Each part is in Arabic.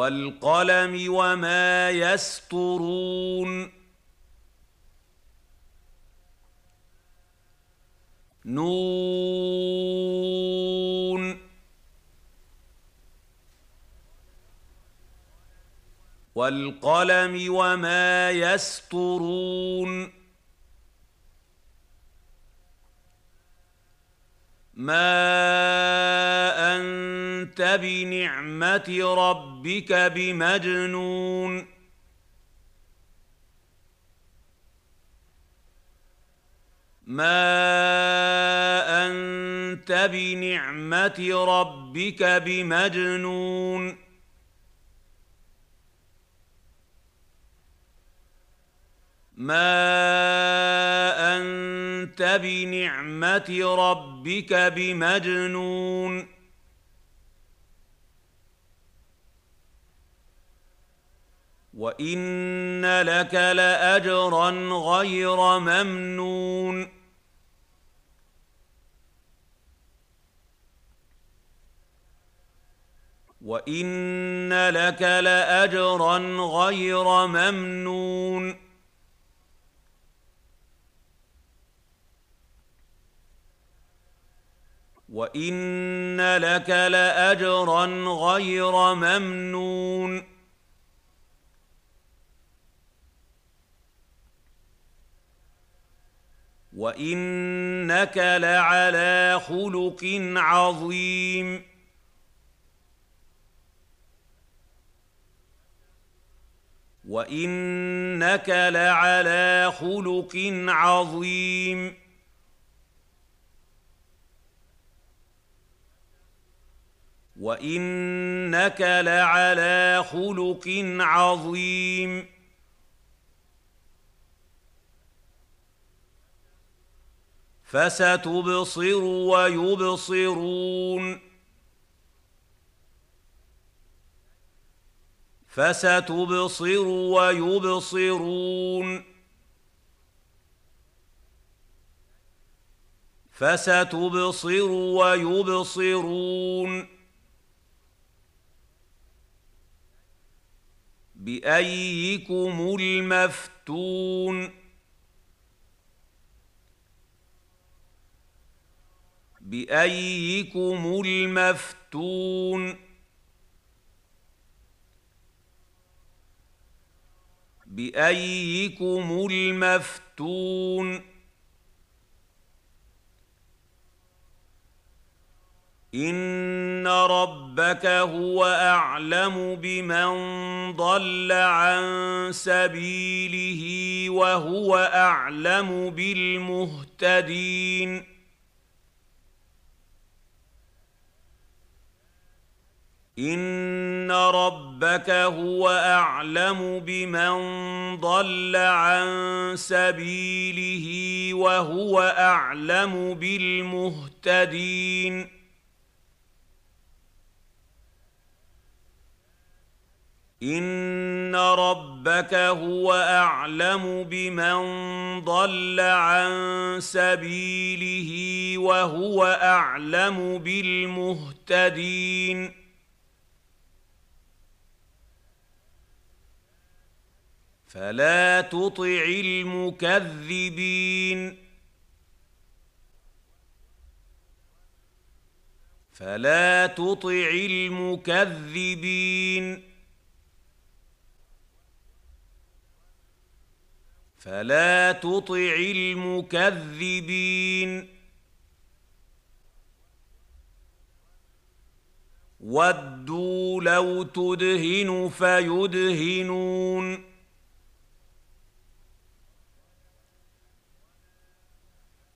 والقلم وما يسطرون نون. والقلم وما يسطرون ما انت بنعمه ربك بمجنون. ما انت بنعمه ربك بمجنون. ما أنت بنعمة ربك بمجنون. وإن لك لأجرا غير ممنون. وإن لك لأجرا غير ممنون. وان لك لاجرا غير ممنون. وانك لعلى خلق عظيم. وانك لعلى خلق عظيم. وانك لعلى خلق عظيم فستبصر ويبصرون فستبصر ويبصرون فستبصر ويبصرون بأيكم المفتون بأيكم المفتون بأيكم المفتون إن ربك هو أعلم بمن ضل عن سبيله وهو أعلم بالمهتدين. إن ربك هو أعلم بمن ضل عن سبيله وهو أعلم بالمهتدين. ان ربك هو اعلم بمن ضل عن سبيله وهو اعلم بالمهتدين فلا تطع المكذبين فلا تطع المكذبين فلا تطع المكذبين. ودوا لو تدهن فيدهنون.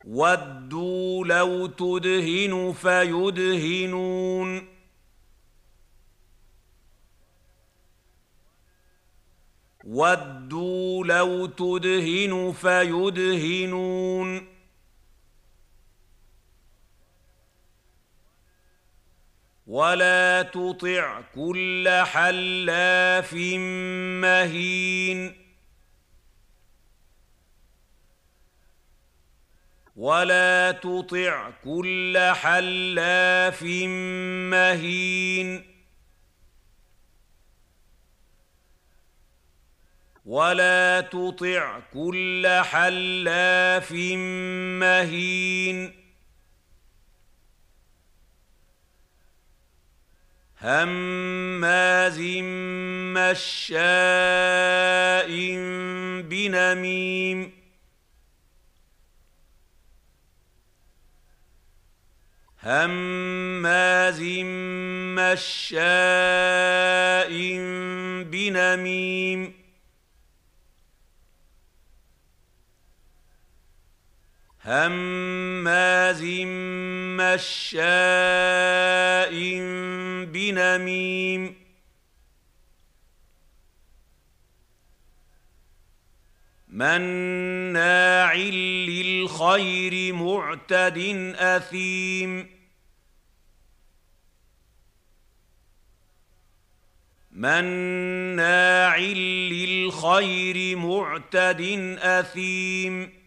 ودوا لو تدهن فيدهنون. ودوا لو تدهن فيدهنون. ولا تطع كل حلاف مهين. ولا تطع كل حلاف مهين. ولا تطع كل حلاف مهين هماز مشاء بنميم هماز مشاء بنميم هماز مشاء بنميم. مناع للخير معتد أثيم. مناع للخير معتد أثيم.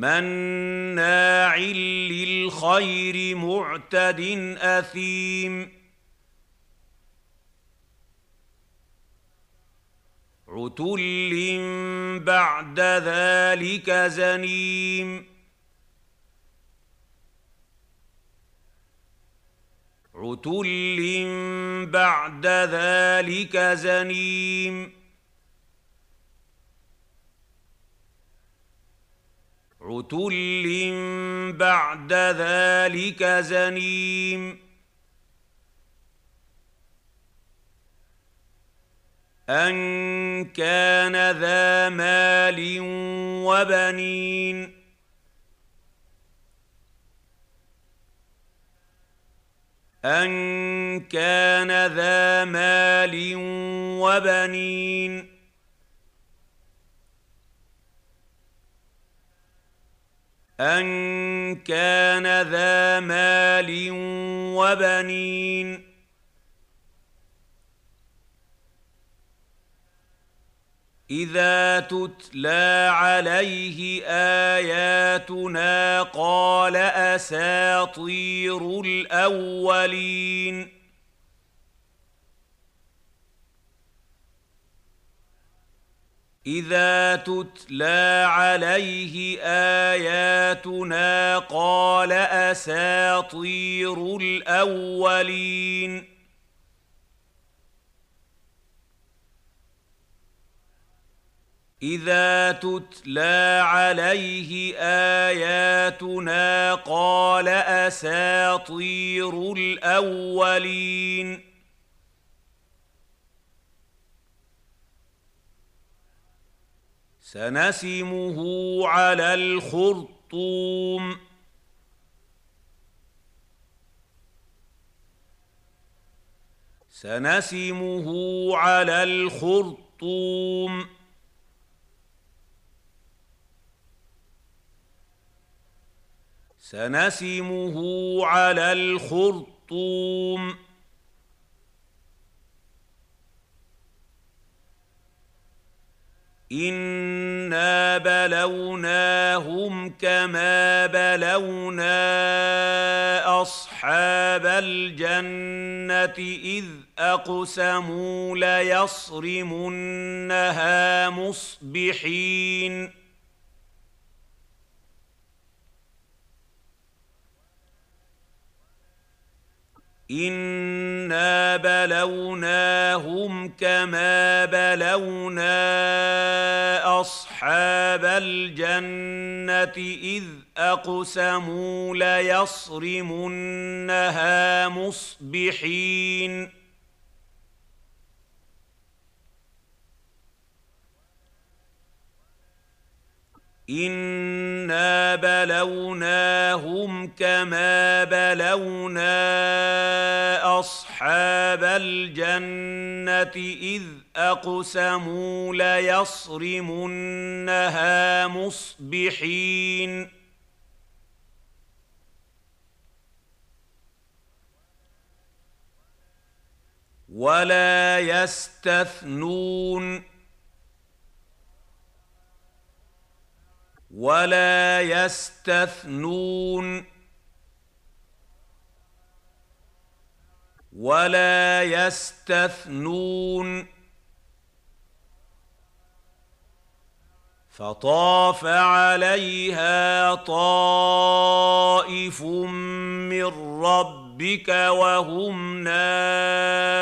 مناع للخير معتد أثيم. عتل بعد ذلك زنيم. عتل بعد ذلك زنيم. عتل بعد ذلك زنيم. أن كان ذا مال وبنين. أن كان ذا مال وبنين. ان كان ذا مال وبنين اذا تتلى عليه اياتنا قال اساطير الاولين إذا تتلى عليه آياتنا قال أساطير الأولين. إذا تتلى عليه آياتنا قال أساطير الأولين. سنسمه على الخرطوم. سنسمه على الخرطوم. سنسمه على الخرطوم. انا بلوناهم كما بلونا اصحاب الجنه اذ اقسموا ليصرمنها مصبحين انا بلوناهم كما بلونا اصحاب الجنه اذ اقسموا ليصرمنها مصبحين انا بلوناهم كما بلونا اصحاب الجنه اذ اقسموا ليصرمنها مصبحين ولا يستثنون ولا يستثنون ولا يستثنون فطاف عليها طائف من ربك وهم نائمون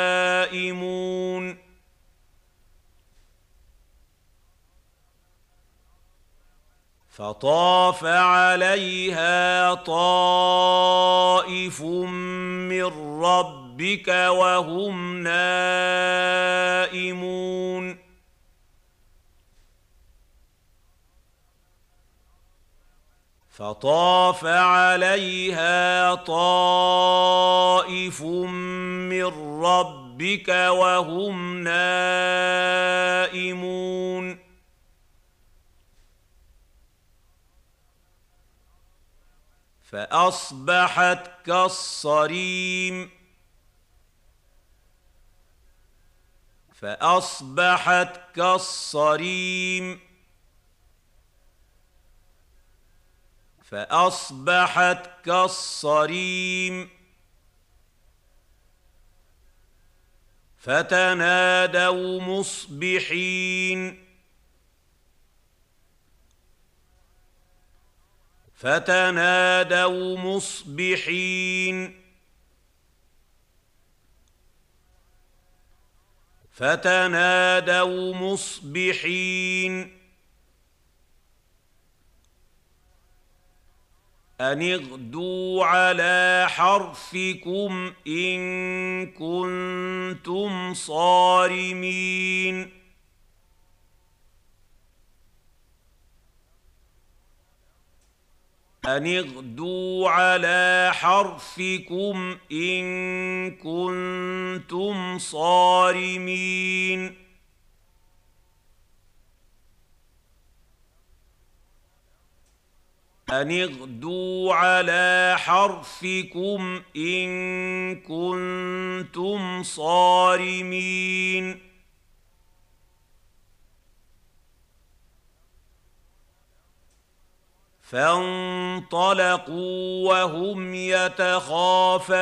فطاف عليها طائف من ربك وهم نائمون. فطاف عليها طائف من ربك وهم نائمون. فأصبحت كالصريم. فأصبحت كالصريم. فأصبحت كالصريم. فتنادوا مصبحين. فتنادوا مصبحين. فتنادوا مصبحين. ان اغدوا على حرثكم ان كنتم صارمين. أن اغدوا على حرثكم إن كنتم صارمين. أن اغدوا على حرثكم إن كنتم صارمين. فانطلقوا وهم يتخافتون.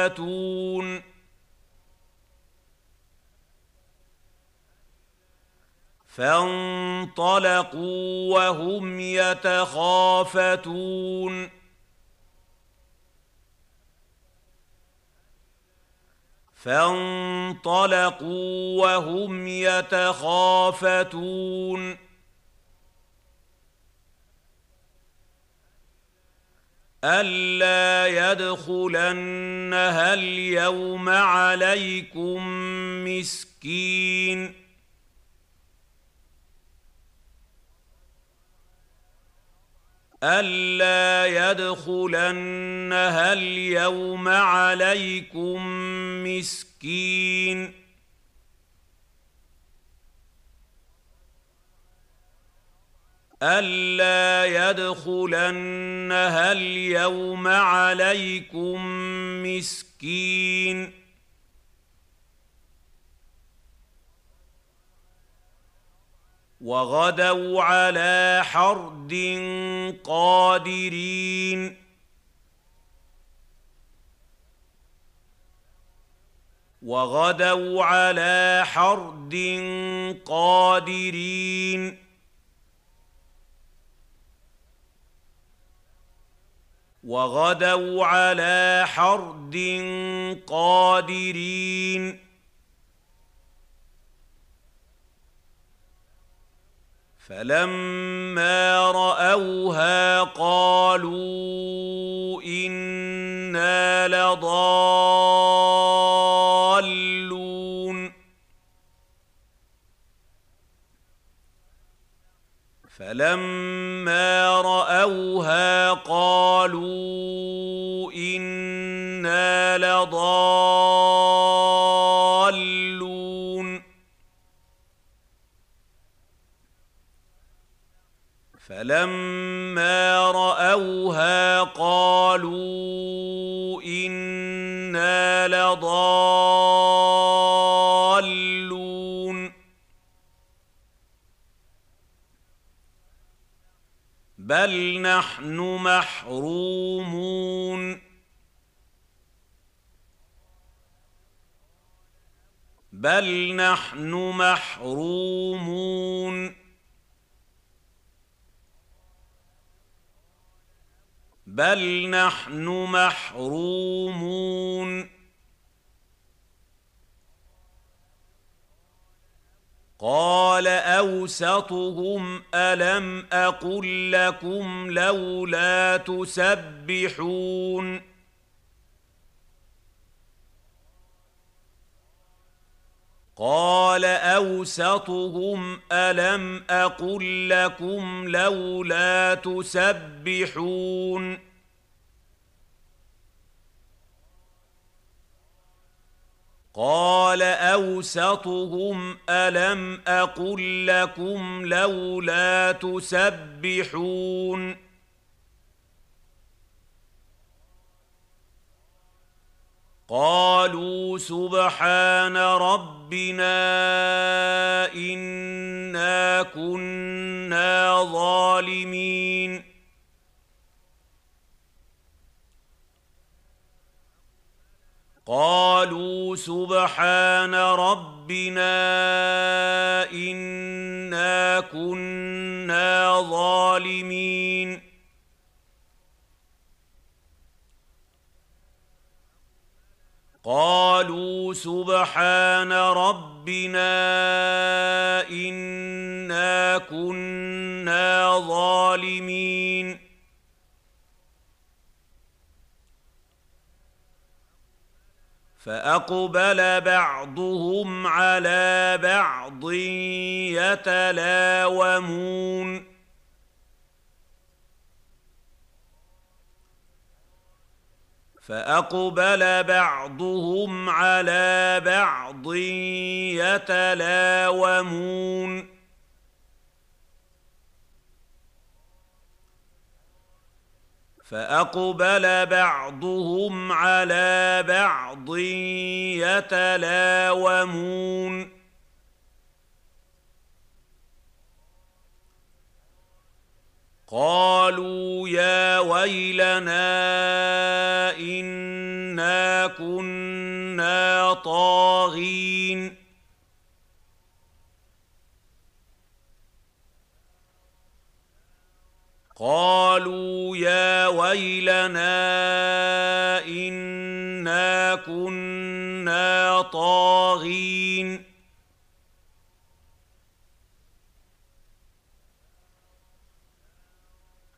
فانطلقوا وهم يتخافتون. فانطلقوا وهم يتخافتون. الا يدخلنها اليوم عليكم مسكين الا يدخلنها اليوم عليكم مسكين الا يدخلنها اليوم عليكم مسكين وغدوا على حرد قادرين وغدوا على حرد قادرين وغدوا على حرد قادرين. فلما رأوها قالوا إنا لضالون فلما راوها قالوا أنا لضالون نحن محرومون. بل نحن محرومون. بل نحن محرومون. قال أوسطهم ألم أقل لكم لولا تسبحون قال أوسطهم ألم أقل لكم لولا تسبحون قال أوسطهم ألم أقل لكم لولا تسبحون قالوا سبحان ربنا إنا كنا ظالمين قالوا سبحان ربنا إنا كنا ظالمين. قالوا سبحان ربنا إنا كنا ظالمين. فأقبل بعضهم على بعض يتلاومون. فأقبل بعضهم على بعض يتلاومون. فأقبل بعضهم على بعض يتلاومون. قالوا يا ويلنا إنا كنا طاغين. قالوا يا ويلنا إنا كنا طاغين.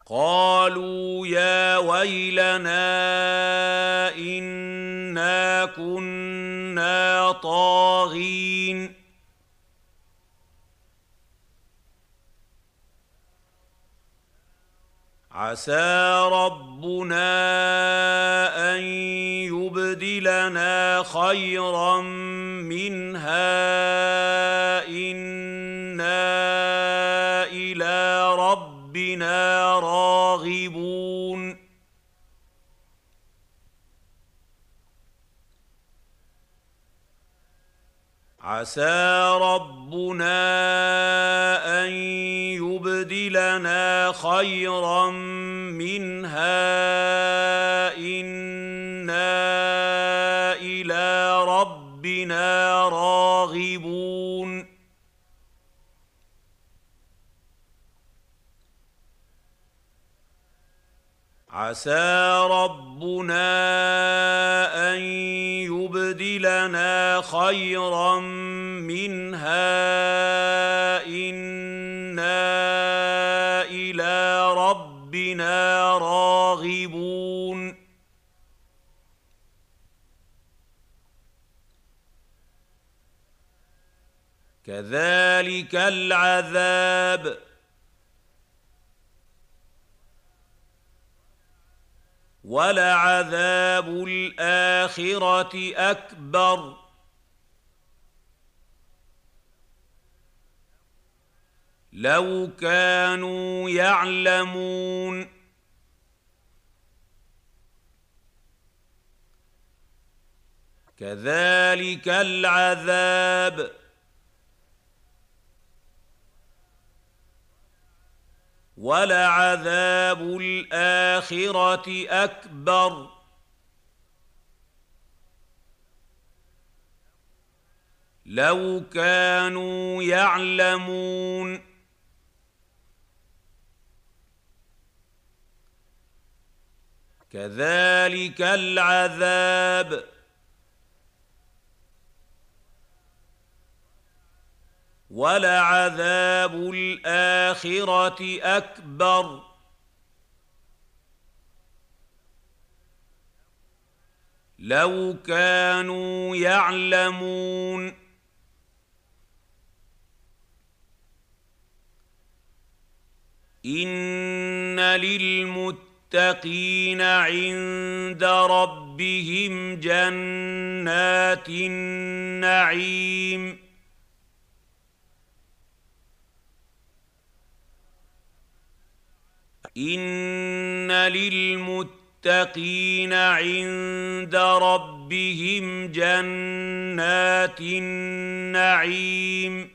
قالوا يا ويلنا إنا كنا طاغين. عسى ربنا أن يبدلنا خيرا منها. إنا إلى ربنا راغبون. عسى ربنا أن يبدلنا خيرا منها. إنا إلى ربنا راغبون. عسى ربنا أن يبدلنا خيرا منها. أنا راغبون. كذلك العذاب. ولعذاب الآخرة أكبر. لو كانوا يعلمون. كذلك العذاب. ولعذاب الآخرة أكبر. لو كانوا يعلمون. كذلك العذاب. ولعذاب الآخرة أكبر. لو كانوا يعلمون إن للمتقين عند ربهم جنات النعيم. ان للمتقين عند ربهم جنات النعيم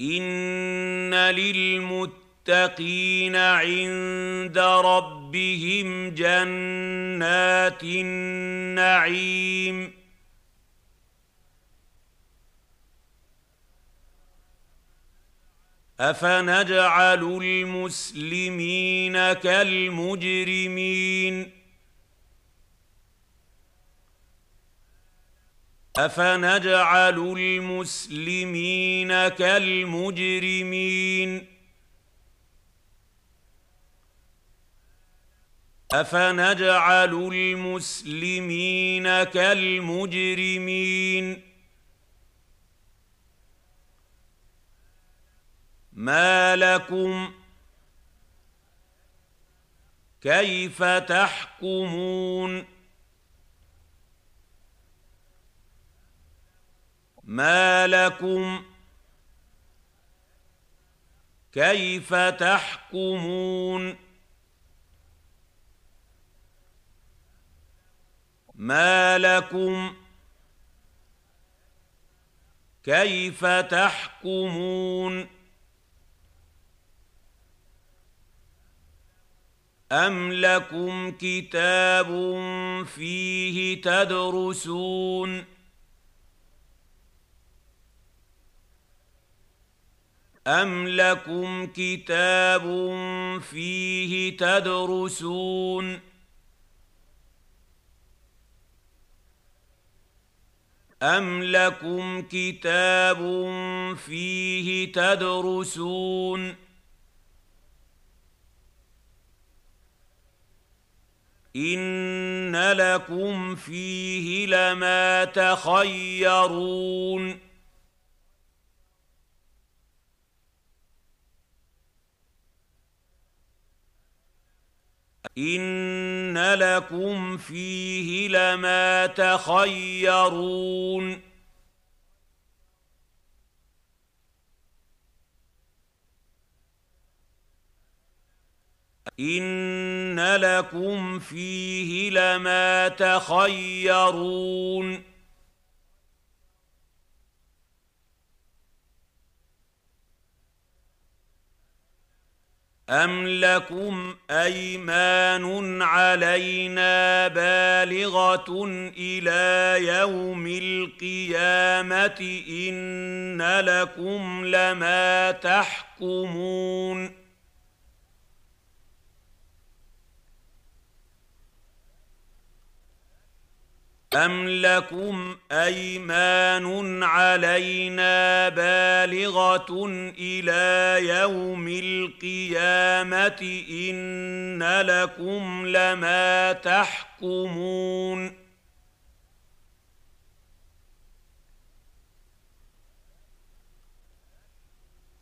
ان للمتقين عند ربهم جنات النعيم أفنجعل المسلمين كالمجرمين؟ أفنجعل المسلمين كالمجرمين؟ أفنجعل المسلمين كالمجرمين؟ ما لكم كيف تحكمون ما لكم كيف تحكمون ما لكم كيف تحكمون أم لكم كتاب فيه تدرسون أم لكم كتاب فيه تدرسون أم لكم كتاب فيه تدرسون ان لكم فيه لما تخيرون ان لكم فيه لما تخيرون ان لكم فيه لما تخيرون ام لكم ايمان علينا بالغه إلى يوم القيامه ان لكم لما تحكمون أم لكم أيمان علينا بالغة إلى يوم القيامة إن لكم لما تحكمون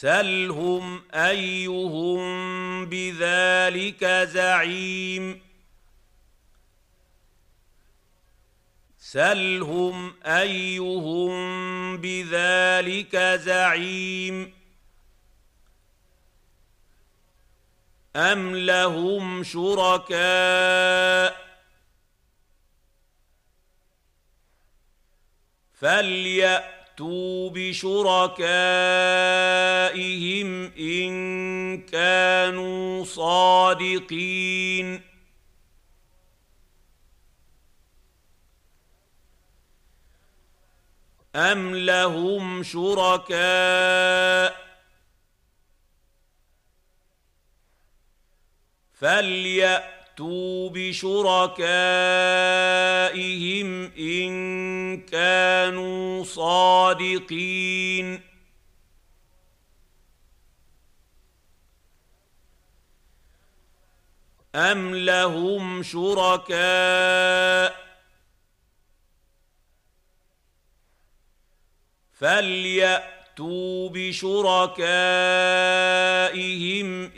سلهم ايهم بذلك زعيم سلهم ايهم بذلك زعيم ام لهم شركاء فلياتوا بشركائهم ان كانوا صادقين أم لهم شركاء فليأتوا بشركائهم إن كانوا صادقين أم لهم شركاء فلياتوا بشركائهم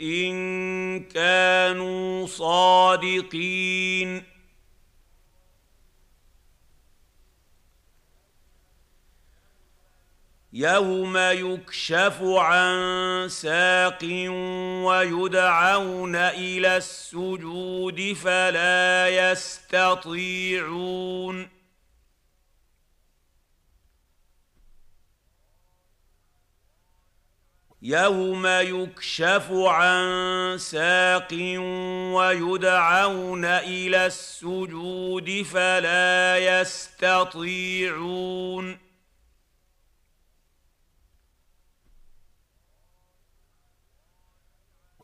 ان كانوا صادقين يوم يكشف عن ساق ويدعون إلى السجود فلا يستطيعون يوم يكشف عن ساق ويدعون إلى السجود فلا يستطيعون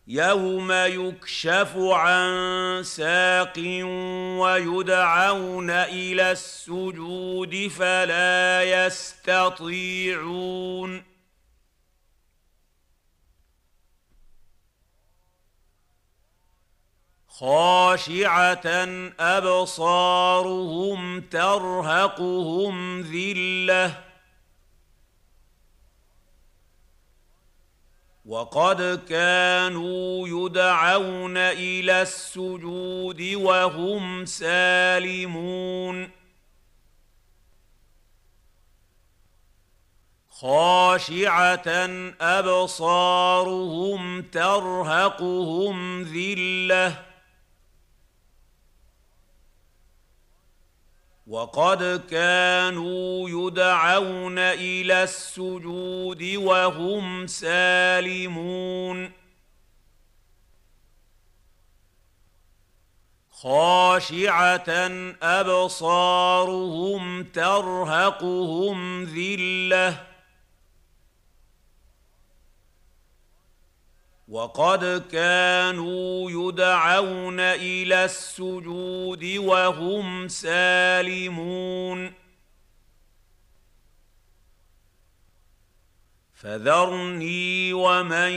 يوم يكشف عن ساق ويدعون إلى السجود فلا يستطيعون خاشعة أبصارهم ترهقهم ذلة. وقد كانوا يدعون إلى السجود وهم سالمون. خاشعة أبصارهم ترهقهم ذلة. وقد كانوا يدعون إلى السجود وهم سالمون. خاشعة أبصارهم ترهقهم ذلة وقد كانوا يدعون إلى السجود وهم سالمون. فذرني ومن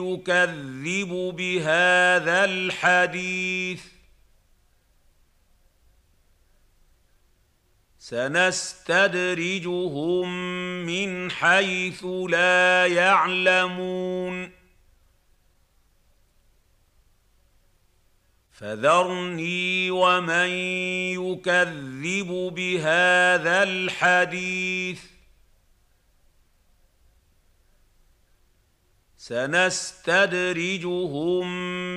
يكذب بهذا الحديث. سنستدرجهم من حيث لا يعلمون. فذرني ومن يكذب بهذا الحديث. سنستدرجهم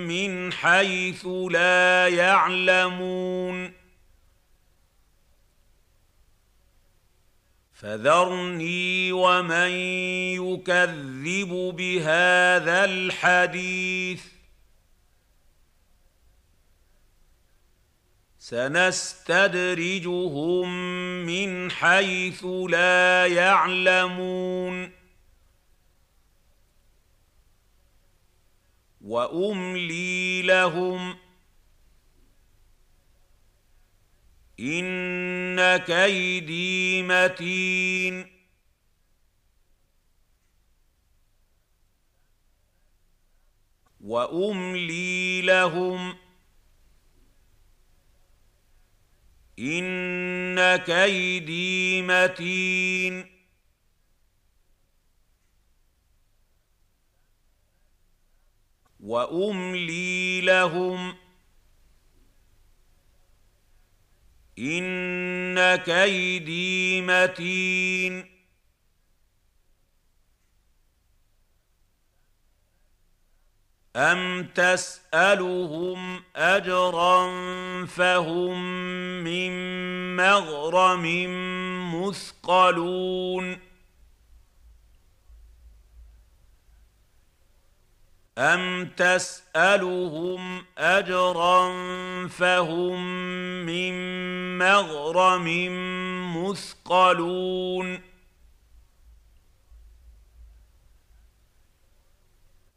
من حيث لا يعلمون. فذرني ومن يكذب بهذا الحديث. سنستدرجهم من حيث لا يعلمون. وأملي لهم إن كيدي متين. وأملي لهم ان كيدي متين واملي لهم ان كيدي متين ام تسالهم اجرا فهم من مغرم مثقلون ام تسالهم اجرا فهم من مغرم مثقلون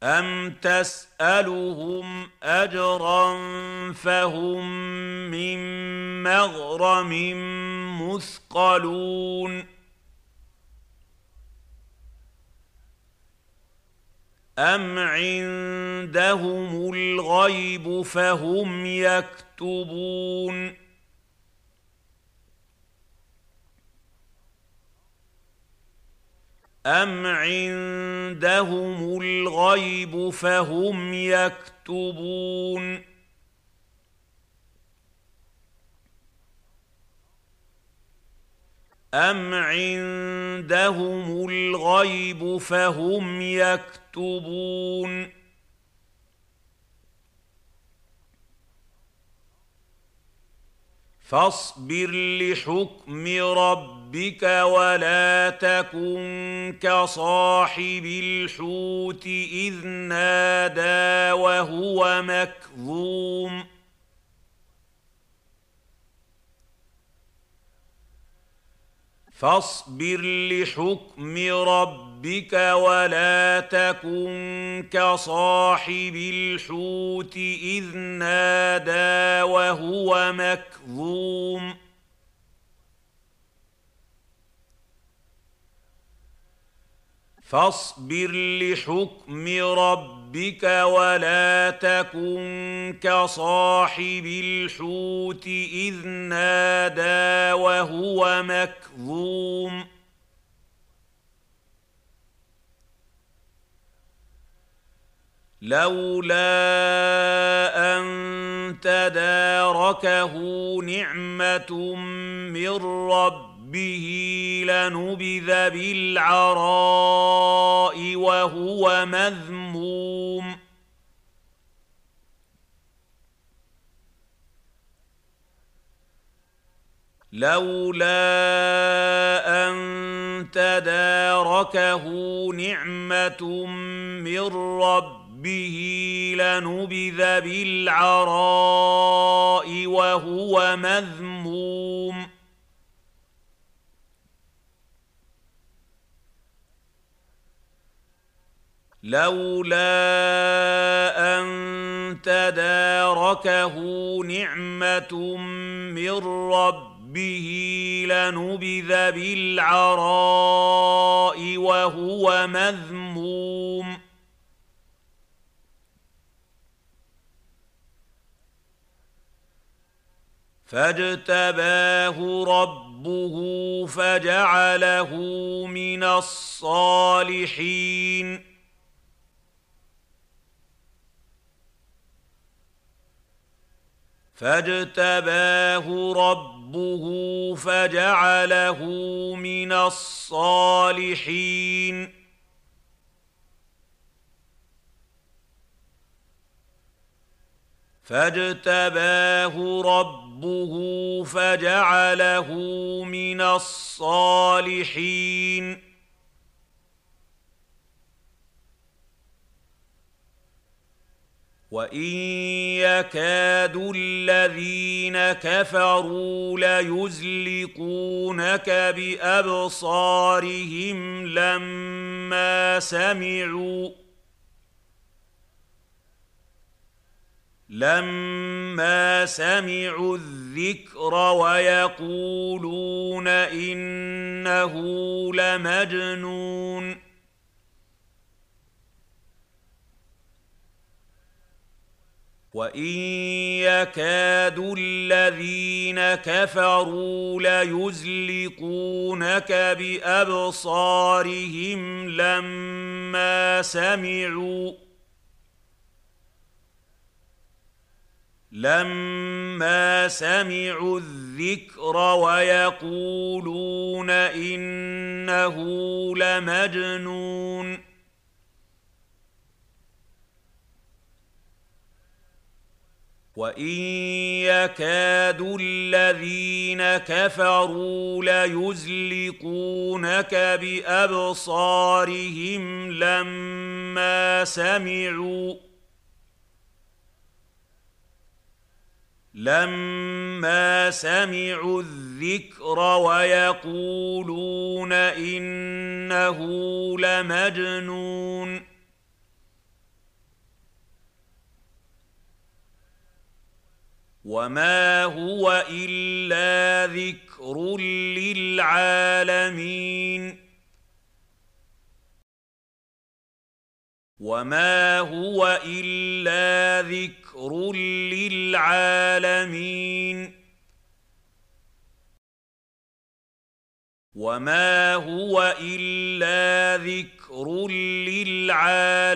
ام تسالهم اجرا فهم من مغرم مثقلون ام عندهم الغيب فهم يكتبون أم عندهم الغيب فهم يكتبون أم عندهم الغيب فهم يكتبون فاصبر لحكم ربك ولا تكن كصاحب الحوت إذ نادى وهو مكظوم. فاصبر لحكم ربك ولا تكن كصاحب الحوت إذ نادى وهو مكظوم. فاصبر لحكم ربك ولا تكن كصاحب الحوت إذ نادى وهو مكظوم. لولا أن تداركه نعمة من ربه به لنبذ بالعراء وهو مذموم. لولا أن تداركه نعمة من ربه لنبذ بالعراء وهو مذموم. لولا أن تداركه نعمة من ربه لنبذ بالعراء وهو مذموم. فاجتباه ربه فجعله من الصالحين. فاجتباه ربه فجعله من الصالحين. فاجتباه ربه فجعله من الصالحين. وان يكاد الذين كفروا ليزلقونك بابصارهم لما سمعوا لما سمعوا الذكر ويقولون انه لمجنون وان يكاد الذين كفروا ليزلقونك بابصارهم لما سمعوا لما سمعوا الذكر ويقولون انه لمجنون وان يكاد الذين كفروا ليزلقونك بابصارهم لما سمعوا لما سمعوا الذكر ويقولون انه لمجنون وما هو الا ذكر للعالمين وما هو الا ذكر للعالمين وما هو الا ذكر للعالمين